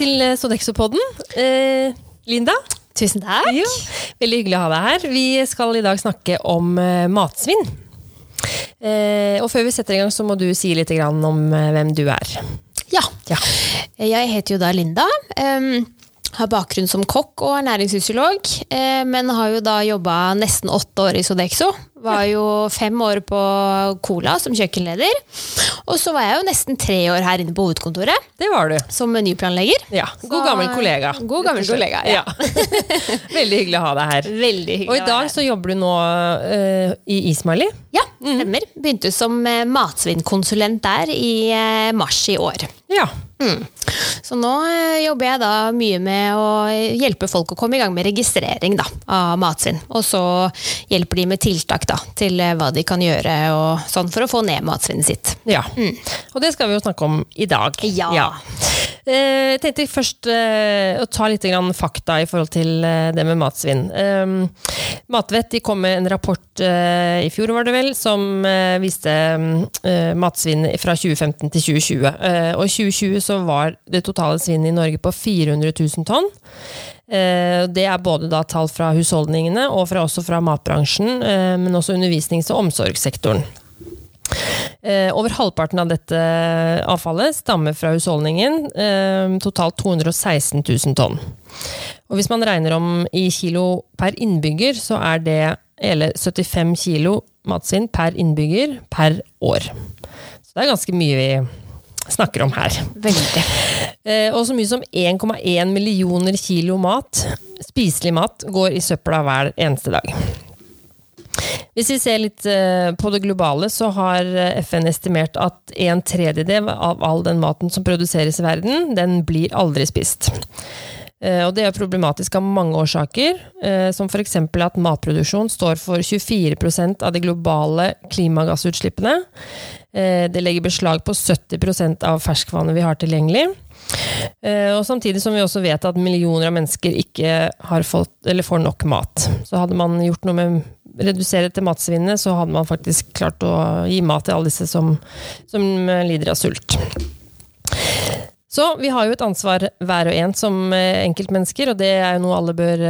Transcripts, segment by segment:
Til eh, Sodexo-podden. Eh, Linda, Tusen takk. jo, veldig hyggelig å ha deg her. Vi skal i dag snakke om eh, matsvinn. Eh, og før vi setter i gang, så må du si litt grann om eh, hvem du er. Ja. Ja. Jeg heter jo da Linda. Um, har bakgrunn som kokk og ernæringsfysiolog, men har jo da jobba nesten åtte år i Sodexo. Var jo fem år på Cola som kjøkkenleder. Og så var jeg jo nesten tre år her inne på hovedkontoret Det var du. som nyplanlegger. Ja, God gammel kollega. God gammel kollega, ja. veldig hyggelig å ha deg her. Veldig hyggelig. Og i dag så jobber du nå uh, i Ismaili. Ja, stemmer. Begynte som eh, matsvinnkonsulent der i eh, mars i år. Ja. Så nå eh, jobber jeg da mye med å hjelpe folk å komme i gang med registrering da, av matsvinn. Og så hjelper de med tiltak da, til eh, hva de kan gjøre og sånn for å få ned matsvinnet sitt. ja. Og det skal vi jo snakke om i dag. Ja. Eh, Jeg tenkte først eh, å ta litt fakta i forhold til eh, det med matsvinn. Eh, Matvett de kom med en rapport eh, i fjor, var det vel, som eh, viste eh, matsvinn fra 2015 til 2020. Eh, og i 2020 så var det totale svinnet i Norge på 400 000 tonn. Eh, Det er både da tall fra husholdningene og fra, også fra matbransjen, eh, men også undervisnings- og omsorgssektoren. Eh, over halvparten av dette avfallet stammer fra husholdningen, eh, totalt 216 000 tonn. Og hvis man regner om i kilo per innbygger, så er det hele 75 kilo matsvinn per innbygger per år. Så det er ganske mye vi snakker om her. Veldig. Eh, og så mye som 1,1 millioner kilo mat, spiselig mat, går i søpla hver eneste dag. Hvis vi ser litt eh, på det globale, så har eh, FN estimert at en tredjedel av all den maten som produseres i verden, den blir aldri spist. Eh, Og det er problematisk av mange årsaker, som f.eks. at matproduksjon står for 24% av de globale klimagassutslippene. Det legger beslag på 70% av ferskvannet vi har tilgjengelig. Eh, Og samtidig som vi også vet at millioner av mennesker ikke har fått, eller får nok mat. Så hadde man gjort noe med redusere til matsvinnet, så hadde man faktisk klart å gi mat til alle disse som, som eh, lider av sult. Så vi har jo et ansvar hver og en som eh, enkeltmennesker, og det er jo noe alle bør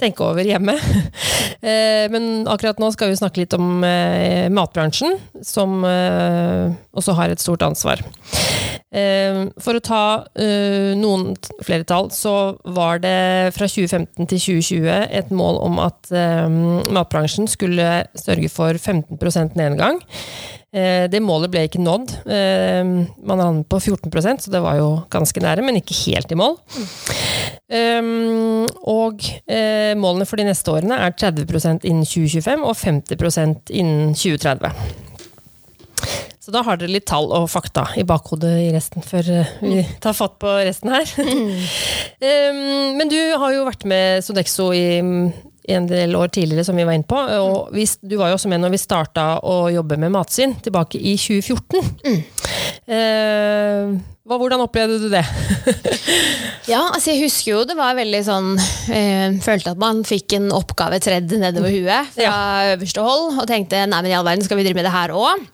tenke over hjemme. Men akkurat nå skal vi snakke litt om matbransjen, som også har et stort ansvar. Eh, For å ta eh, noen flere tall, så var det fra 2015 til 2020 et mål om at eh, matbransjen skulle sørge for 15% nedgang. Eh, Det målet ble ikke nådd. Eh, Man havnet på 14% så det var jo ganske nære, men ikke helt i mål. Og eh, målene for de neste årene er 30% innen 2025 og 50% innen 2030. Så da har dere litt tall og fakta i bakhodet i resten, før eh, vi tar fatt på resten her. Mm. men du har jo vært med Sodexo i mm, en del år tidligere, som vi var inne på. Og vi, du var jo også med når vi starta å jobbe med matsvinn, tilbake i 2014. Eh, hva, hvordan opplevde du det? Ja, altså jeg husker jo det var veldig sånn øh, Følte at man fikk en oppgave tredd nedover huet fra øverste hold, og tenkte nei, men i all verden skal vi drive med det her òg.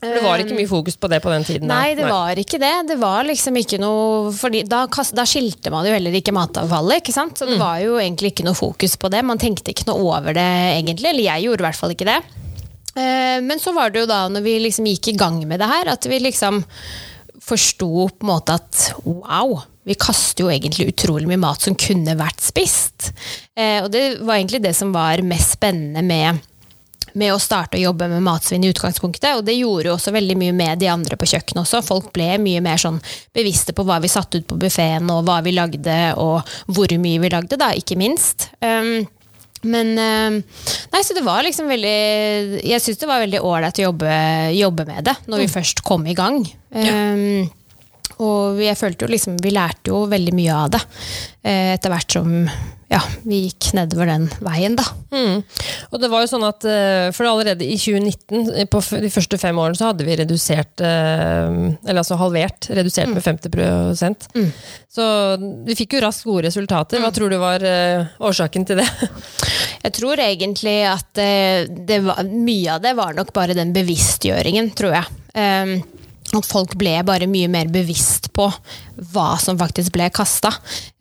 Det var ikke mye fokus på det på den tiden? Nei, det var ikke det. Det var liksom ikke noe fordi da, da skilte man jo heller ikke matavfallet, ikke sant? Så det var jo egentlig ikke noe fokus på det. Man tenkte ikke noe over det egentlig, eller jeg gjorde i hvert fall ikke det. Eh, Men så var det jo da når vi liksom gikk i gang med det her, at vi liksom forsto på en måte at wow, vi kaster jo egentlig utrolig mye mat som kunne vært spist. Eh, Og det var egentlig det som var mest spennende med med å starte å jobbe med matsvinn i utgangspunktet. Og det gjorde jo også veldig mye med de andre på kjøkkenet også. Folk ble mye mer sånn bevisste på hva vi satte ut på buffeen, og hva vi lagde, og hvor mye vi lagde, da, ikke minst. Um, men um, Nei, så det var liksom veldig Jeg syns det var veldig ålreit å jobbe, jobbe med det, når vi først kom i gang. Um, og jeg følte jo liksom Vi lærte jo veldig mye av det eh, etter hvert som ja, vi gikk nedover den veien, da. Mm. Og det var jo sånn at eh, For allerede i 2019, eh, på de første fem årene, så hadde vi redusert Eller altså halvert. Redusert med 50 Mm. Så vi fikk jo raskt gode resultater. Hva tror du var årsaken til det? Jeg tror egentlig at det var, mye av det var nok bare den bevisstgjøringen, tror jeg. Um, at folk ble bare mye mer bevisst på hva som faktisk ble kasta.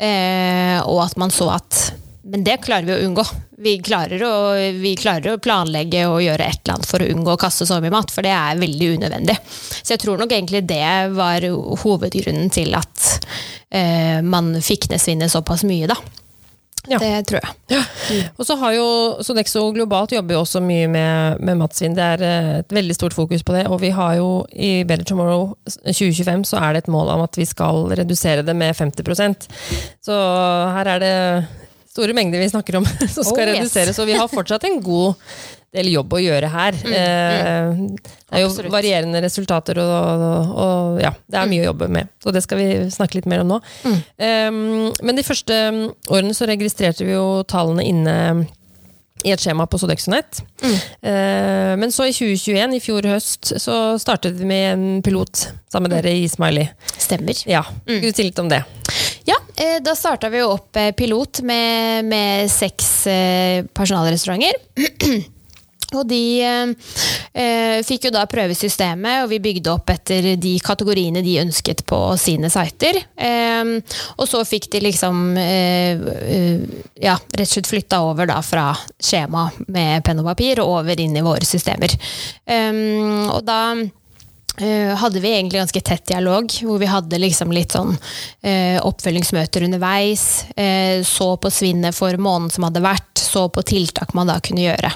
Eh, og at man så at Men det klarer vi å unngå. Vi klarer å, vi klarer å planlegge og gjøre et eller annet for å unngå å kaste så mye mat, for det er veldig unødvendig. Så jeg tror nok egentlig det var hovedgrunnen til at eh, man fikk ned svinnet såpass mye, da. Ja. Det tror jeg. Og så har jo Sodexo globalt jobber jo også mye med, med matsvinn. Det er eh, et veldig stort fokus på det. Og vi har jo i Better Tomorrow 2025 så er det et mål om at vi skal redusere det med 50% Så her er det store mengder vi snakker om som skal Oh, yes. reduseres. Og vi har fortsatt en god del jobb å gjøre her. Eh, Det er jo Absolutt. varierende resultater, og, og, og ja, det er mye å jobbe med. Så det skal vi snakke litt mer om nå. Um, men de første årene så registrerte vi jo tallene inne i et skjema på Sodexonet. Eh, men så i 2021, i fjor høst, så startet vi med en pilot sammen med dere i Smiley. Stemmer. Ja, Skal du si litt om det? Ja, eh, da starta vi jo opp pilot med, med seks personalrestauranter. Og de eh, eh, fikk jo da prøve systemet, og vi bygde opp etter de kategoriene de ønsket på sine sider. Eh, og så fikk de liksom eh, eh, ja, rett og slett flytta over da fra skjema med penn og papir og over inn i våre systemer. Eh, og da hadde vi egentlig ganske tett dialog, hvor vi hadde liksom litt sånn eh, oppfølgingsmøter underveis. Eh, så på svinnet for måneden som hadde vært, så på tiltak man da kunne gjøre.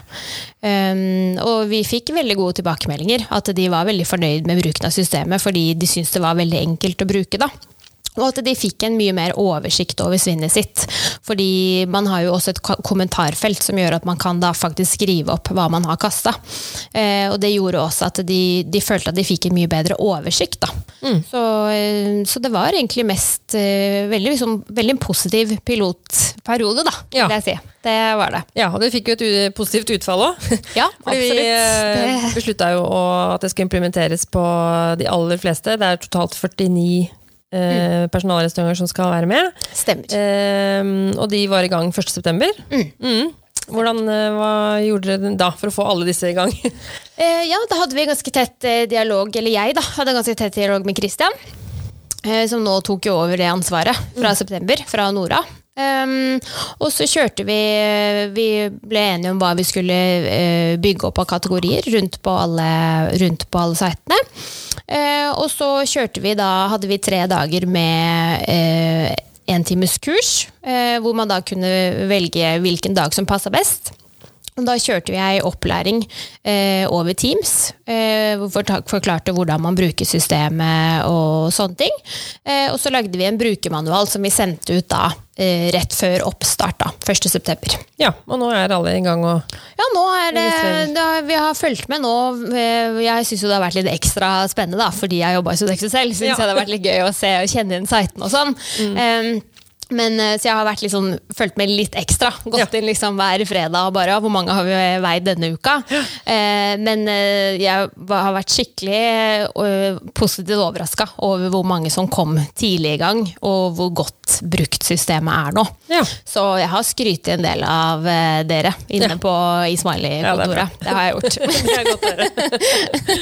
Um, og vi fikk veldig gode tilbakemeldinger, at de var veldig fornøyd med bruken av systemet, fordi de syntes det var veldig enkelt å bruke. da. Og at de fikk en mye mer oversikt over svinnet sitt. Fordi man har jo også et kommentarfelt som gjør at man kan da faktisk skrive opp hva man har kasta. Eh, og det gjorde også at de, de følte at de fikk en mye bedre oversikt. Da. Så, eh, så det var egentlig mest eh, veldig, liksom, veldig positiv pilotperiode, da, vil Ja. jeg si. Det var det. Ja, og det fikk jo et positivt utfall òg. Ja, Fordi vi absolutt. eh, beslutta jo at det skal implementeres på de aller fleste. Det er totalt 49 eh, personalrestauranter som skal være med. Stemmer. Eh, og de var i gang 1.9. Mm. Hvordan, eh, hva gjorde dere da for å få alle disse i gang? Eh, ja, da hadde vi ganske tett eh, dialog, eller jeg da, hadde ganske tett dialog med Christian. eh, Som nå tok jo over det ansvaret fra september, fra Nora. Um, og så kjørte vi Vi ble enige om hva vi skulle uh, bygge opp av kategorier rundt på alle, rundt på alle sitene. Uh, og så kjørte vi da Hadde vi tre dager med uh, en times kurs, hvor man da kunne velge hvilken dag som passa best. Da kjørte vi opplæring eh, over Teams, eh, forklarte hvordan man bruker systemet og sånne ting. Eh, og så lagde vi en brukermanual som vi sendte ut da eh, rett før oppstart, da, 1.9. Ja, og nå er alle i gang og Ja, nå er det, da, Vi har fulgt med nå. Eh, Jeg syns jo det har vært litt ekstra spennende, da, fordi jeg jobba i Sodexo selv. Syns Ja. jeg det har vært litt gøy å se og kjenne inn sitene og sånn. Eh, men, eh, så jeg har vært litt sånn, fulgt med litt ekstra. Gått Ja. inn liksom hver fredag og bare Hvor mange har vi veid denne uka? Eh, men eh, jeg har vært skikkelig eh, positivt overraska over hvor mange som kom tidlig i gang, og hvor godt brukt systemet er nå. Ja. Så jeg har skrytt en del av dere inne Ja. på i Ja, det Smiley-kontoret. det, har jeg gjort. Det er godt å høre.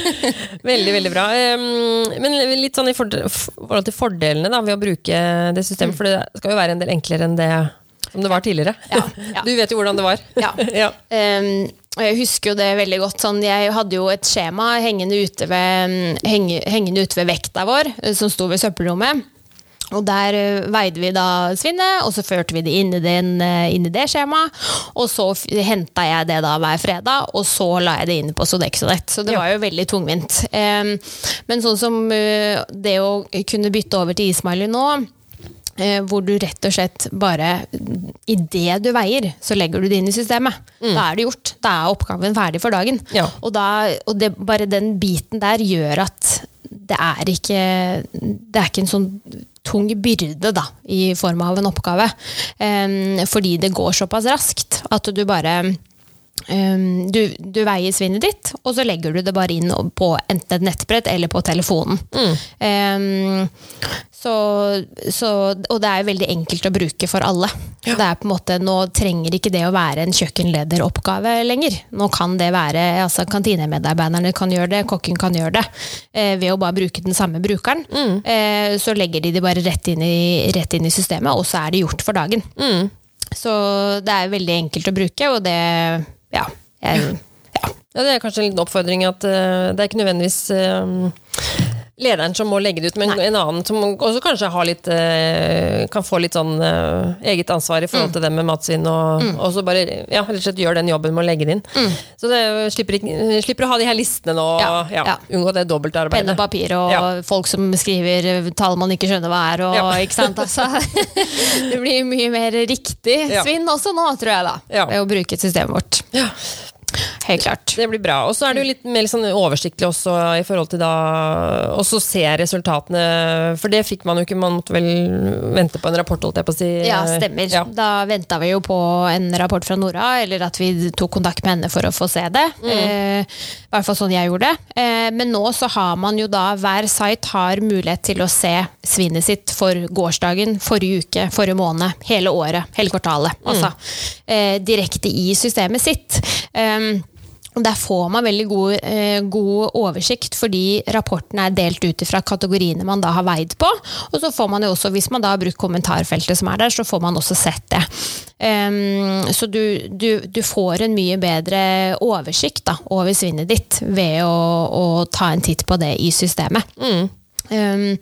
veldig, veldig bra. Um, Men litt sånn i forhold til fordelene da, ved å bruke det systemet, for det skal jo være en del enklere enn det som det var tidligere. Ja, ja. Du vet jo hvordan det var. Ja. ja. Um, jeg husker jo det veldig godt. Sånn, jeg hadde jo et skjema hengende ute ved, henge, hengende ute ved vekta vår, eh, som sto ved søppelrommet. Og der eh, veide vi da svinnet, og så førte vi det inn i, den, eh, inn i det skjemaet. Og så henta jeg det da hver fredag, og så la jeg det inn på Sodexonet. Så det var jo veldig tungvint. Um, men sånn som uh, det å kunne bytte over til Ismaili nå, hvor du rett og slett bare I det du veier, så legger du det inn i systemet. Da er det gjort. Da er oppgaven ferdig for dagen. Ja. Og, da, og det, bare den biten der gjør at det er ikke Det er ikke en sånn tung byrde da, i form av en oppgave. Em, fordi det går såpass raskt at du bare Um, du, du veier svinnet ditt, og så legger du det bare inn på enten et nettbrett eller på telefonen. Um, så, så, og det er jo veldig enkelt å bruke for alle. Det er på en måte, Nå trenger ikke det å være en kjøkkenlederoppgave lenger. Nå kan det være, altså Kantinemedarbeiderne kan gjøre det, kokken kan gjøre det. Uh, ved å bare bruke den samme brukeren. Eh, så legger de det bare rett inn, i, rett inn i systemet, og så er det gjort for dagen. Så det er veldig enkelt å bruke, og det Ja. Jeg, ja. Det er kanskje en liten oppfordring at eh, det er ikke nødvendigvis eh, lederen som må legge det ut, men Nei. en annen som også kanskje har litt, eh, kan få litt sånn eh, eget ansvar i forhold Mm. til det med matsvinn, og, og så bare ja, rett og slett gjør den jobben med å legge det inn. Så det er slipper, slipper å ha de her listene nå, Mm. Ja, ja, ja. unngå det dobbeltarbeidet. Penn og papir og Ja. folk som skriver tall man ikke skjønner hva er. Og, Ja. ikke sant? Altså, det blir mye mer riktig Ja. svinn også nå, tror jeg, da. Ja. Ved å bruke systemet vårt. Helt klart. Det blir bra. Og så er det jo litt mer sånn oversiktlig også i forhold til da også se resultatene, for det fikk man jo ikke, man måtte vel vente på en rapport, holdt jeg på å si. Ja, stemmer. Ja. Da venta vi jo på en rapport fra Nora, eller at vi tok kontakt med henne for å få se det. Eh, I hvert fall sånn jeg gjorde det. Eh, men nå så har man jo da, hver site har mulighet til å se svinet sitt for gårsdagen, forrige uke, forrige måned, hele året, hele kvartalet. Altså eh, direkte i systemet sitt. Og Der får man veldig god, eh, god oversikt, fordi rapporten er delt ut fra kategoriene man da har veid på. Og så får man jo også, hvis man da har brukt kommentarfeltet som er der, så får man også sett det. Um, så du, du, du får en mye bedre oversikt da, over svinnet ditt ved å, å ta en titt på det i systemet. Um,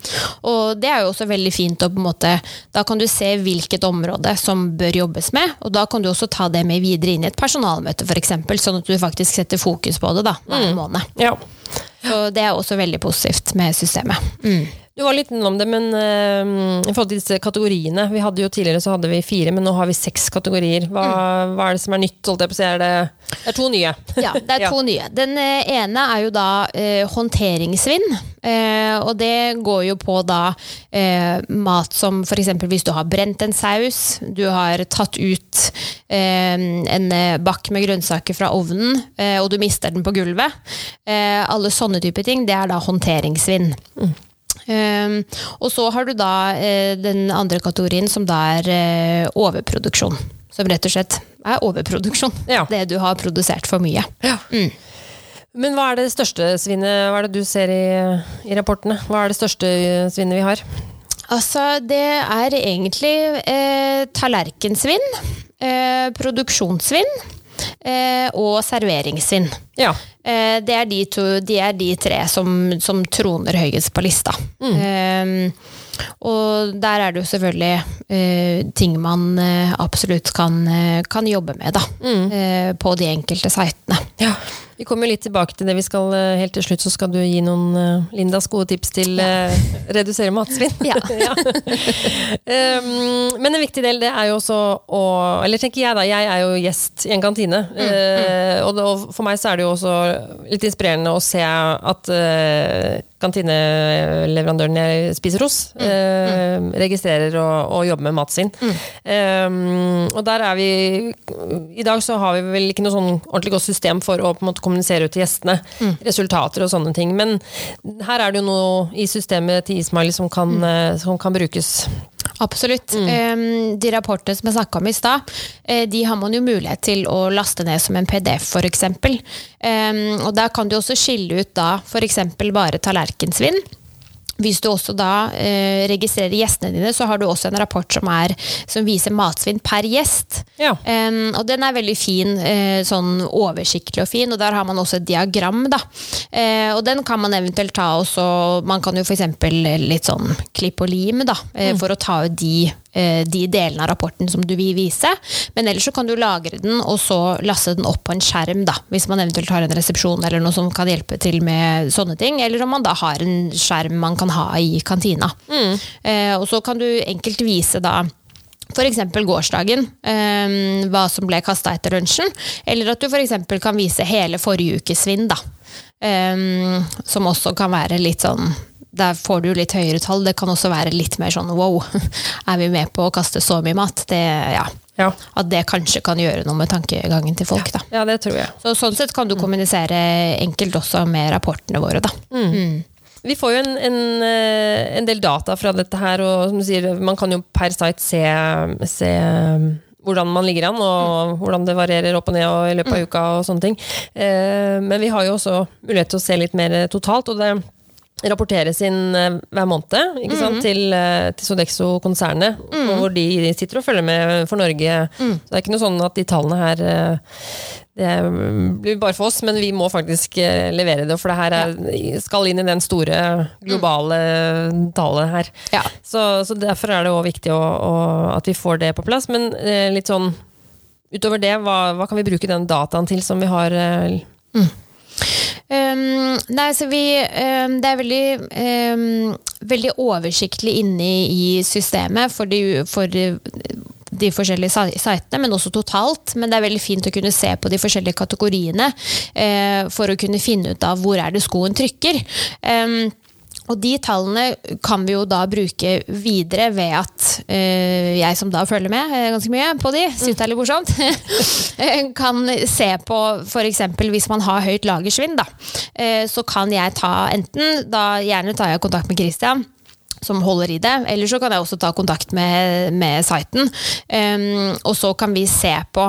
og det er jo også veldig fint å på en måte Da kan du se hvilket område som bør jobbes med, og da kan du også ta det med videre inn i et personalmøte f.eks., sånn at du faktisk setter fokus på det da, hver måned. Ja. Så det er også veldig positivt med systemet. Mm. Du var litt innom det, men uh, i forhold til disse kategoriene Vi hadde jo Tidligere så hadde vi fire, men nå har vi seks kategorier. Hva, hva er det som er nytt? Holdt jeg på å si? Er det, det er to nye. Ja, det er to nye. Den eh, ene er jo da uh, håndteringssvinn. Uh, og det går jo på da mat som f.eks. hvis du har brent en saus, du har tatt ut en bakk med grønnsaker fra ovnen, og du mister den på gulvet. Alle sånne typer ting, det er da håndteringssvinn. Um, og så har du da eh, den andre kategorien som da er eh, overproduksjon. Som rett og slett er overproduksjon. Ja. Det du har produsert for mye. Men hva er det største svinnet Hva er det du ser i, i rapportene? Hva er det største svinnet vi har? Altså, det er egentlig eh, tallerkensvinn, eh, produksjonssvinn eh, og serveringssvinn. Ja. Eh, det er de, to, de er de tre som, som troner høyest på lista. Mm. og der er det jo selvfølgelig eh, ting man eh, absolutt kan, eh, kan jobbe med, da. Mm. på de enkelte sitene. ja. Vi kommer litt tilbake til det. Vi skal, eh, helt til slutt så skal du gi noen eh, Lindas gode tips til eh, redusere matsvinn. Ja. Um, men en viktig del det er jo også å Eller tenker jeg da, jeg er jo gjest i en kantine. eh, og, det, og for meg så er det jo også litt inspirerende å se at uh, kantineleverandøren jeg spiser hos, eh, registrerer og, og jobber med matsvinn. Mm. Um, og der er vi I dag så har vi vel ikke noe sånn ordentlig godt system for å på en måte kommunisere ut til gjestene resultater og sånne ting. Men her er det jo noe i systemet til Ismail som kan, mm. som kan brukes. Absolutt. Mm. de rapportene som jeg snakka om i stad, eh, de har man jo mulighet til å laste ned som en PDF, f.eks. Og der kan du også skille ut da f.eks. bare tallerkensvinn. Hvis du også da eh, registrerer gjestene dine, så har du også en rapport som, er, som viser matsvinn per gjest. Ja. Um, og den er veldig fin, eh, sånn oversiktlig og fin, og der har man også et diagram, da. Eh, og den kan man eventuelt ta også Man kan jo f.eks. litt sånn klipp og lim, da, eh, for å ta ut de, eh, de delene av rapporten som du vil vise. Men ellers så kan du lagre den, og så laste den opp på en skjerm, da. Hvis man eventuelt har en resepsjon eller noe som kan hjelpe til med sånne ting. Eller om man da har en skjerm man kan ha i kantina. Eh, og så kan du enkelt vise da F.eks. gårsdagen, eh, hva som ble kasta etter lunsjen. Eller at du f.eks. kan vise hele forrige ukes svinn, da. Eh, som også kan være litt sånn der får du litt høyere tall. Det kan også være litt mer sånn wow, er vi med på å kaste så mye mat? Det, ja. Ja. At det kanskje kan gjøre noe med tankegangen til folk. Da. ja, det tror jeg. Så sånn sett kan du kommunisere enkelt også med rapportene våre. Da. Mm. Vi får jo en, en, eh, en, del data fra dette her, og som du sier, man kan jo per site se, se hvordan man ligger an, og hvordan det varierer opp og ned og i løpet av uka. og sånne ting. Eh, men vi har jo også mulighet til å se litt mer totalt. og det rapporteres inn eh, hver måned ikke sant, Mhm. til, eh, til Sodexo-konsernet, og hvor de sitter og følger med for Norge. Mm. Så det er ikke noe sånn at de tallene her eh, det blir bare for oss, men vi må faktisk levere det, for det her er, skal inn i den store globale tallet her. Ja. Så, så derfor er det òg viktig å, å, at vi får det på plass. Men litt sånn utover det, hva, hva kan vi bruke den dataen til som vi har eh, Um, nei, så vi um, Det er veldig, um, veldig oversiktlig inne i systemet for de, for de forskjellige sitene, men også totalt. Men det er veldig fint å kunne se på de forskjellige kategoriene eh, for å kunne finne ut av hvor er det skoen trykker. Um, og de tallene kan vi jo da bruke videre ved at øh, jeg som da følger med eh, ganske mye på de, syns det er litt morsomt, eh, kan se på f.eks. hvis man har høyt lagersvinn, da, så kan jeg ta enten da Gjerne tar jeg kontakt med Christian som holder i det, eller så kan jeg også ta kontakt med, med siten. Um, og så kan vi se på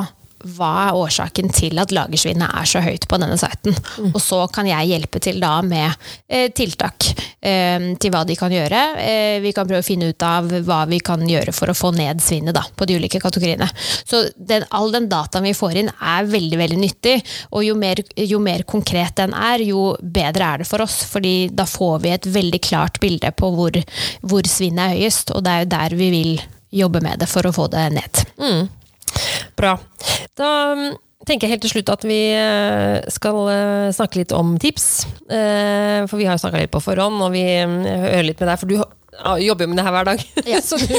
hva er årsaken til at lagersvinnet er så høyt på denne siten. Og så kan jeg hjelpe til da med eh, tiltak eh, til hva de kan gjøre. Eh, vi kan prøve å finne ut av hva vi kan gjøre for å få ned svinnet da, på de ulike kategoriene. Så den, all den dataen vi får inn er veldig veldig nyttig, og jo mer, jo mer konkret den er, jo bedre er det for oss. fordi da får vi et veldig klart bilde på hvor, hvor svinnet er høyest, og det er jo der vi vil jobbe med det for å få det ned. Bra. Da mm, tenker jeg helt til slutt at vi eh, skal eh, snakke litt om tips. Eh, For vi har jo snakka litt på forhånd, og vi mm, hører litt med deg, for du jobber jo med det her hver dag. Ja. så, du,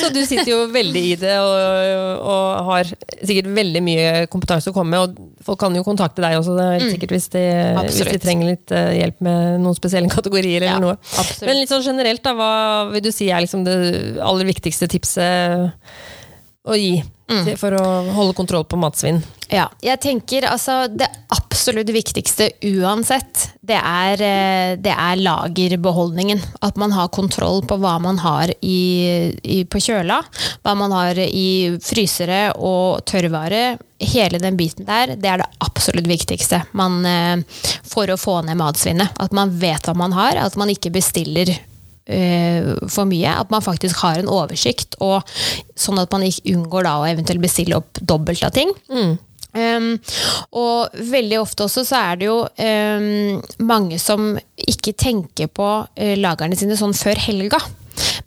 så du sitter jo veldig i det og, og har sikkert veldig mye kompetanse å komme med. Og folk kan jo kontakte deg også, det er sikkert hvis de, hvis de trenger litt hjelp med noen spesielle kategorier eller Ja, noe. absolutt. Men litt sånn generelt, da, hva vil du si er liksom det aller viktigste tipset å gi til, for å holde kontroll på matsvinn? Ja, jeg tenker altså Det absolutt viktigste uansett, det er, eh, det er lagerbeholdningen. At man har kontroll på hva man har i, i, på kjøla, hva man har i frysere og tørrvare. Hele den biten der, det er det absolutt viktigste man, eh, for å få ned matsvinnet. At man vet hva man har, at man ikke bestiller for mye. At man faktisk har en oversikt, og sånn at man ikke unngår da å eventuelt bestille opp dobbelt av ting. Um, og veldig ofte også så er det jo um, mange som ikke tenker på uh, lagerne sine sånn før helga.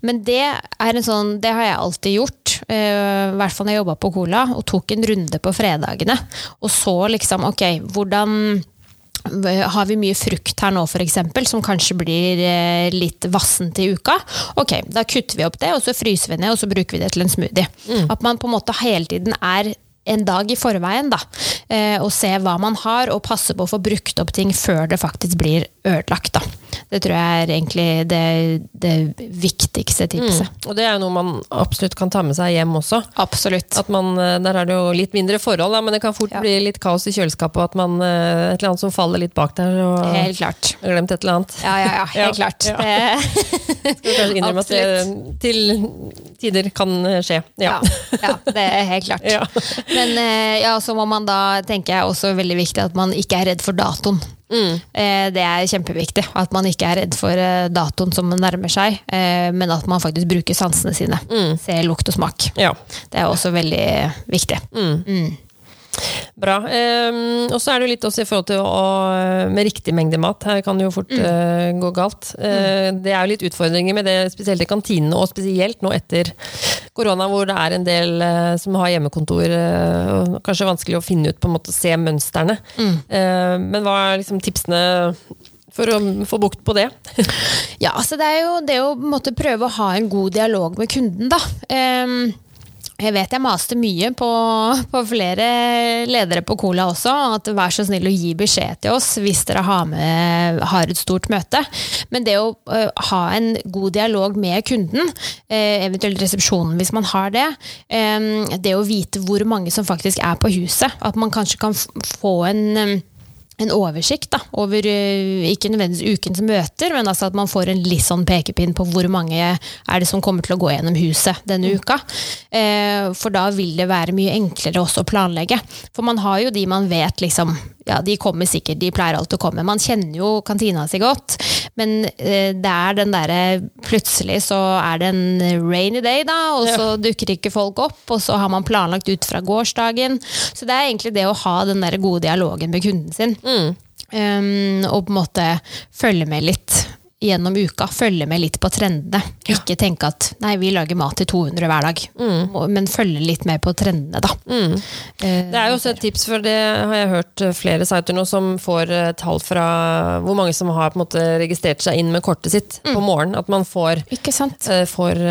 Men det, er en sånn, det har jeg alltid gjort, uh, i hvert fall når jeg jobba på Cola, og tok en runde på fredagene. Og så liksom, ok, hvordan har vi mye frukt her nå, f.eks., som kanskje blir eh, litt vassent i uka? Ok, da kutter vi opp det, og så fryser vi ned, og så bruker vi det til en smoothie. At man på en måte hele tiden er en dag i forveien, da. Eh, og se hva man har, og passe på å få brukt opp ting før det faktisk blir ødelagt, da. Det tror jeg er egentlig det, det viktigste tipset. Og det er jo noe man absolutt kan ta med seg hjem også. Absolutt. At man, eh, der er det jo litt mindre forhold, da, men det kan fort Ja. bli litt kaos i kjøleskapet, og at man eh, et eller annet som faller litt bak der, og Helt klart. glemt et eller annet. Ja, ja, ja, helt Ja, klart. Det, Skal kanskje innrømme at det til tider kan skje. Ja. Ja, ja, det er helt klart. Men eh, ja, så må man da, tenker jeg også veldig viktig at man ikke er redd for datoen. Mm. Eh, Det er kjempeviktig. At man ikke er redd for eh, datoen som nærmer seg, eh, men at man faktisk bruker sansene sine. Se lukt og smak. ja. Det er også veldig viktig. Bra. Um, og så er det jo litt også i forhold til å, med riktig mengde mat. Her kan det jo fort eh, gå galt. Eh, Det er jo litt utfordringer med det, spesielt i kantinene, og spesielt nå etter korona, hvor det er en del eh, som har hjemmekontor. eh, og kanskje vanskelig å finne ut, på en måte, se mønstrene. Eh, men hva er liksom tipsene for å få bukt på det? Ja, altså det er jo det å måtte prøve å ha en god dialog med kunden, da. Ehm, Jeg vet jeg maste mye på, på flere ledere på Cola også, at vær så snill å gi beskjed til oss hvis dere har, med, har et stort møte. Men det å uh, ha en god dialog med kunden, uh, eventuelt resepsjonen hvis man har det, um, det å vite hvor mange som faktisk er på huset, at man kanskje kan få en en oversikt da, over ikke nødvendigvis ukens møter, men altså at man får en litt sånn pekepinn på hvor mange er det som kommer til å gå gjennom huset denne uka. Eh, for da vil det være mye enklere også å planlegge. For man har jo de man vet liksom ja, de kommer sikkert, de pleier alltid å komme. Man kjenner jo kantina si godt, men eh, det er den derre Plutselig så er det en rainy day, da, og så ja. dukker ikke folk opp, og så har man planlagt ut fra gårsdagen. Så det er egentlig det å ha den der gode dialogen med kunden sin. Mm. Um, og på en måte følge med litt gjennom uka følge med litt på trendene. Ja. Ikke tenke at nei, vi lager mat til 200 hver dag, mm. men følge litt med på trendene, da. Mm. Eh, det er jo også et tips, for det har jeg hørt eh, flere sider nå som får eh, tall fra hvor mange som har måte registrert seg inn med kortet sitt mm. på morgenen. At man får, får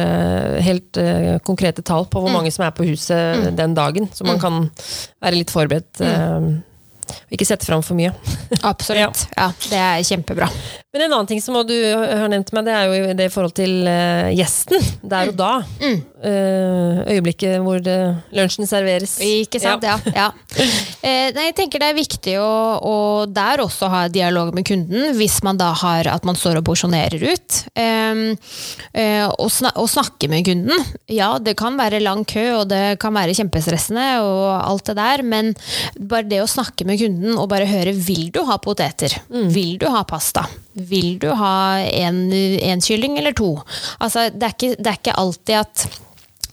helt konkrete tall på hvor mm. mange som er på huset mm. den dagen, så man mm. kan være litt forberedt ikke sette fram for mye. Absolutt. ja. ja. Det er kjempebra. Men en annen ting som du har nevnt meg, det er jo det i forhold til uh, gjesten. Der og da. Mm. Uh, øyeblikket hvor lunsjen serveres. Ikke sant, ja. ja. ja. nei, jeg tenker det er viktig å, å, der også ha dialog med kunden, hvis man da har at man står og porsjonerer ut. Og, snakke med kunden. Ja, det kan være lang kø, og det kan være kjempestressende, og alt det der, men bare det å snakke med kunden og bare høre vil du ha poteter, mm. vil du ha pasta, vil du ha én kylling eller to? Altså, det, er ikke, det er ikke alltid at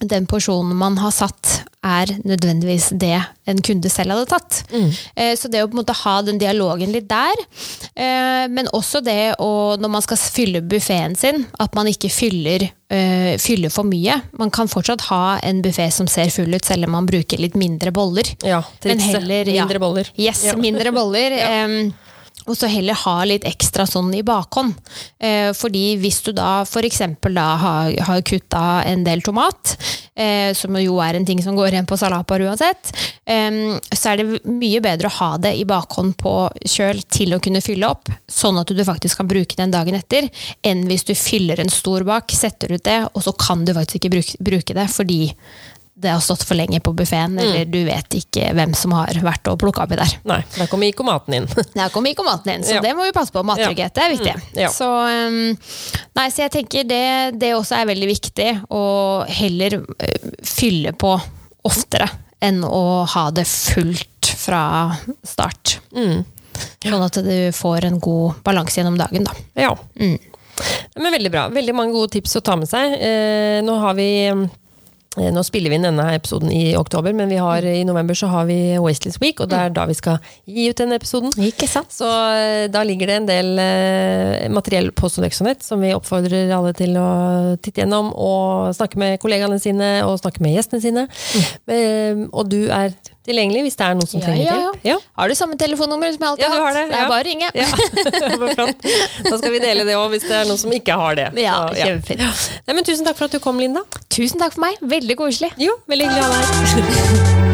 den porsjonen man har satt, er nødvendigvis det en kunde selv hadde tatt. Mm. Eh, så det å på en måte ha den dialogen litt der, eh, men også det å, når man skal fylle buffeen sin, at man ikke fyller, uh, fyller, for mye. Man kan fortsatt ha en buffé som ser full ut, selv om man bruker litt mindre boller. Ja, trikset. Mindre ja, boller. Yes, ja. mindre boller. ja. Og så heller ha litt ekstra sånn i bakhånd. Eh, fordi hvis du da f.eks. da har, har kutta en del tomat, eh, som jo er en ting som går igjen på salatbar uansett, eh, så er det mye bedre å ha det i bakhånd på kjøl til å kunne fylle opp, sånn at du faktisk kan bruke den dagen etter, enn hvis du fyller en stor bak, setter ut det, og så kan du faktisk ikke bruke, bruke det fordi det har stått for lenge på buffeen, mm. eller du vet ikke hvem som har vært og plukka oppi der. Nei, der kommer ikomaten inn. der kommer ikomaten inn, så ja. det må vi passe på. Mattrygghet, er viktig. Mm. Ja. Så, um, nei, så jeg tenker det, det, også er veldig viktig, å heller uh, fylle på oftere enn å ha det fullt fra start. Mm. Sånn at du får en god balanse gjennom dagen, da. Ja. Mm. Men veldig bra. Veldig mange gode tips å ta med seg. Eh, nå har vi Eh, nå spiller vi inn denne episoden i oktober, men har, i november så har vi Wasteless Week, og det er da vi skal gi ut denne episoden. Ikke sant? Så eh, da ligger det en del uh, materiell på Sonexonet som vi oppfordrer alle til å titte gjennom, og snakke med kollegaene sine og snakke med gjestene sine. Mm. Og du er tilgjengelig hvis det er noen som ja, trenger hjelp. Ja. Har du samme telefonnummer som jeg alltid har hatt? Det, det, er bare å ringe. da skal vi dele det òg, hvis det er noen som ikke har det. Ja, kjempefint. Nei, men tusen takk for at du kom, Linda. Tusen takk for meg. Veldig koselig. Jo, veldig hyggelig å ha deg.